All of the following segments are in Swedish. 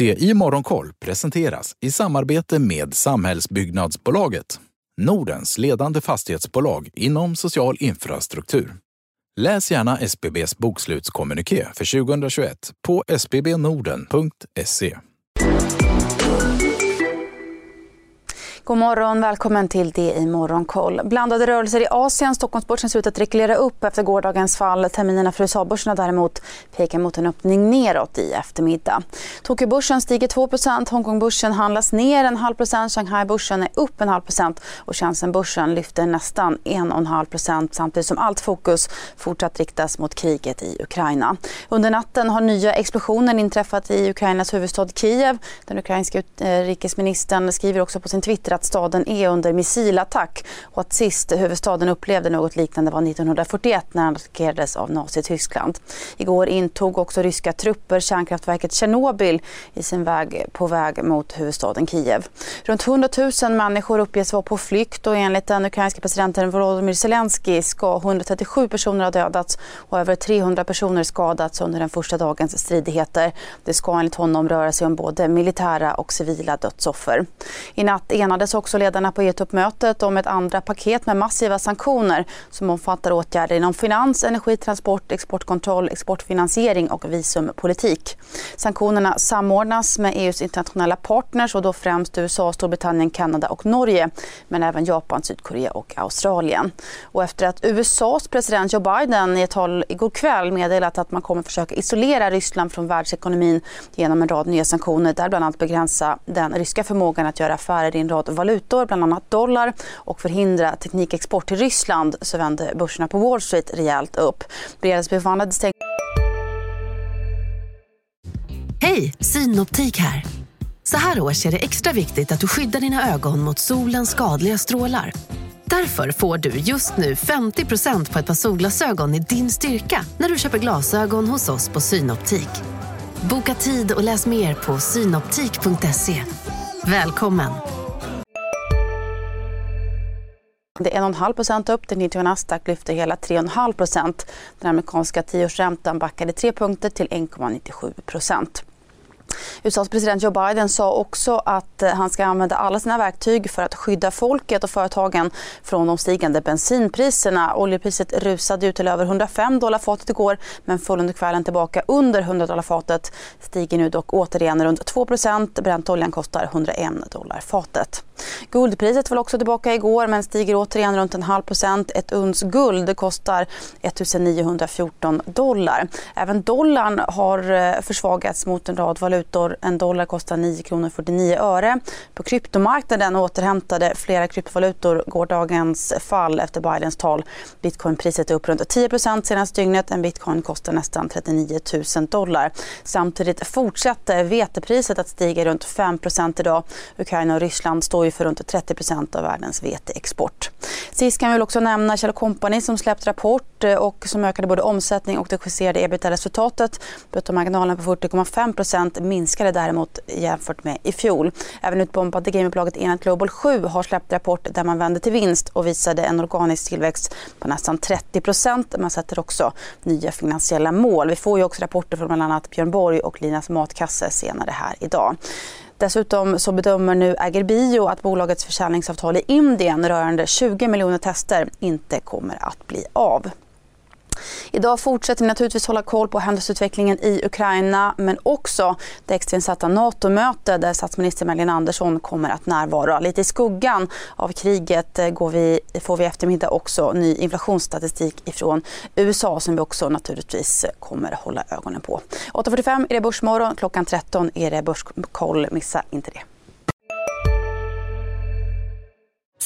Det i Morgonkoll presenteras i samarbete med Samhällsbyggnadsbolaget, Nordens ledande fastighetsbolag inom social infrastruktur. Läs gärna SBBs bokslutskommuniké för 2021 på sbbnorden.se. God morgon, välkommen till det i Morgonkoll. Blandade rörelser i Asien. Stockholmsbörsen ser ut att reglera upp efter gårdagens fall. Terminerna för USA-börserna däremot pekar mot en öppning neråt i eftermiddag. Tokyobörsen stiger 2% Hongkongbörsen handlas ner en halv procent. Shanghai-börsen är upp en halv procent och Shenzhen-börsen lyfter nästan 1,5 procent samtidigt som allt fokus fortsatt riktas mot kriget i Ukraina. Under natten har nya explosioner inträffat i Ukrainas huvudstad Kiev. Den ukrainska utrikesministern eh, skriver också på sin Twitter att staden är under missilattack och att sist huvudstaden upplevde något liknande var 1941 när den attackerades av Nazityskland. Igår intog också ryska trupper kärnkraftverket Tjernobyl i sin väg på väg mot huvudstaden Kiev. Runt 100 000 människor uppges vara på flykt och enligt den ukrainska presidenten Volodymyr Zelensky ska 137 personer ha dödats och över 300 personer skadats under den första dagens stridigheter. Det ska enligt honom röra sig om både militära och civila dödsoffer. I natt enades enades också ledarna på EU-toppmötet om ett andra paket med massiva sanktioner som omfattar åtgärder inom finans, energi, transport, exportkontroll, exportfinansiering och visumpolitik. Sanktionerna samordnas med EUs internationella partners och då främst USA, Storbritannien, Kanada och Norge men även Japan, Sydkorea och Australien. Och efter att USAs president Joe Biden i ett tal igår kväll meddelat att man kommer försöka isolera Ryssland från världsekonomin genom en rad nya sanktioner där bland annat begränsa den ryska förmågan att göra affärer i en rad valutor, bland annat dollar och förhindra teknikexport till Ryssland så vände börserna på Wall Street rejält upp. Bredasbyförvandlade... stäng... Hej, Synoptik här. Så här års är det extra viktigt att du skyddar dina ögon mot solens skadliga strålar. Därför får du just nu 50% på ett par solglasögon i din styrka när du köper glasögon hos oss på Synoptik. Boka tid och läs mer på synoptik.se. Välkommen! Det är 1,5 procent upp. Den 90 Nasdaq lyfter hela 3,5 procent. Den amerikanska tioårsräntan backade 3 punkter till 1,97 procent. USAs president Joe Biden sa också att eh, han ska använda alla sina verktyg för att skydda folket och företagen från de stigande bensinpriserna. Oljepriset rusade ut till över 105 dollar fatet igår men föll under kvällen tillbaka under 100 dollar fatet. Stiger nu dock återigen runt 2% Bräntoljan kostar 101 dollar fatet. Guldpriset föll också tillbaka igår men stiger återigen runt en halv procent. Ett uns guld kostar 1914 dollar. Även dollarn har eh, försvagats mot en rad valutor. En dollar kostar 9 kronor 49 öre. På kryptomarknaden återhämtade flera kryptovalutor gårdagens fall efter Bidens tal. Bitcoinpriset är upp runt 10% senaste dygnet. En bitcoin kostar nästan 39 000 dollar. Samtidigt fortsätter vetepriset att stiga runt 5% idag. Ukraina och Ryssland står ju för runt 30% av världens veteexport. Sist kan vi också nämna Kjell Company som släppt rapport rapport eh, och som ökade både omsättning och det justerade ebitda-resultatet. Bruttomarginalen på 40,5% minskade däremot jämfört med i fjol. Även utbombade gamingbolaget Enat Global 7 har släppt rapport där man vände till vinst och visade en organisk tillväxt på nästan 30% Man sätter också nya finansiella mål. Vi får ju också rapporter från bland annat Björn Borg och Linas Matkasse senare här idag. Dessutom så bedömer nu Agerbio att bolagets försäljningsavtal i Indien rörande 20 miljoner tester inte kommer att bli av. Idag fortsätter vi naturligtvis hålla koll på händelseutvecklingen i Ukraina men också det extrainsatta NATO-möte där statsminister Magdalena Andersson kommer att närvara. Lite i skuggan av kriget eh, går vi, får vi eftermiddag också ny inflationsstatistik ifrån USA som vi också naturligtvis eh, kommer hålla ögonen på. 8.45 är det Börsmorgon, klockan 13 är det Börskoll. Missa inte det.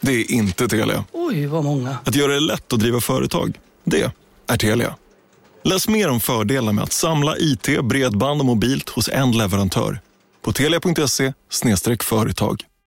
Det är inte Telia. Oj, vad många. Att göra det lätt att driva företag, det är Telia. Läs mer om fördelar med att samla IT, bredband och mobilt hos en leverantör på telia.se företag.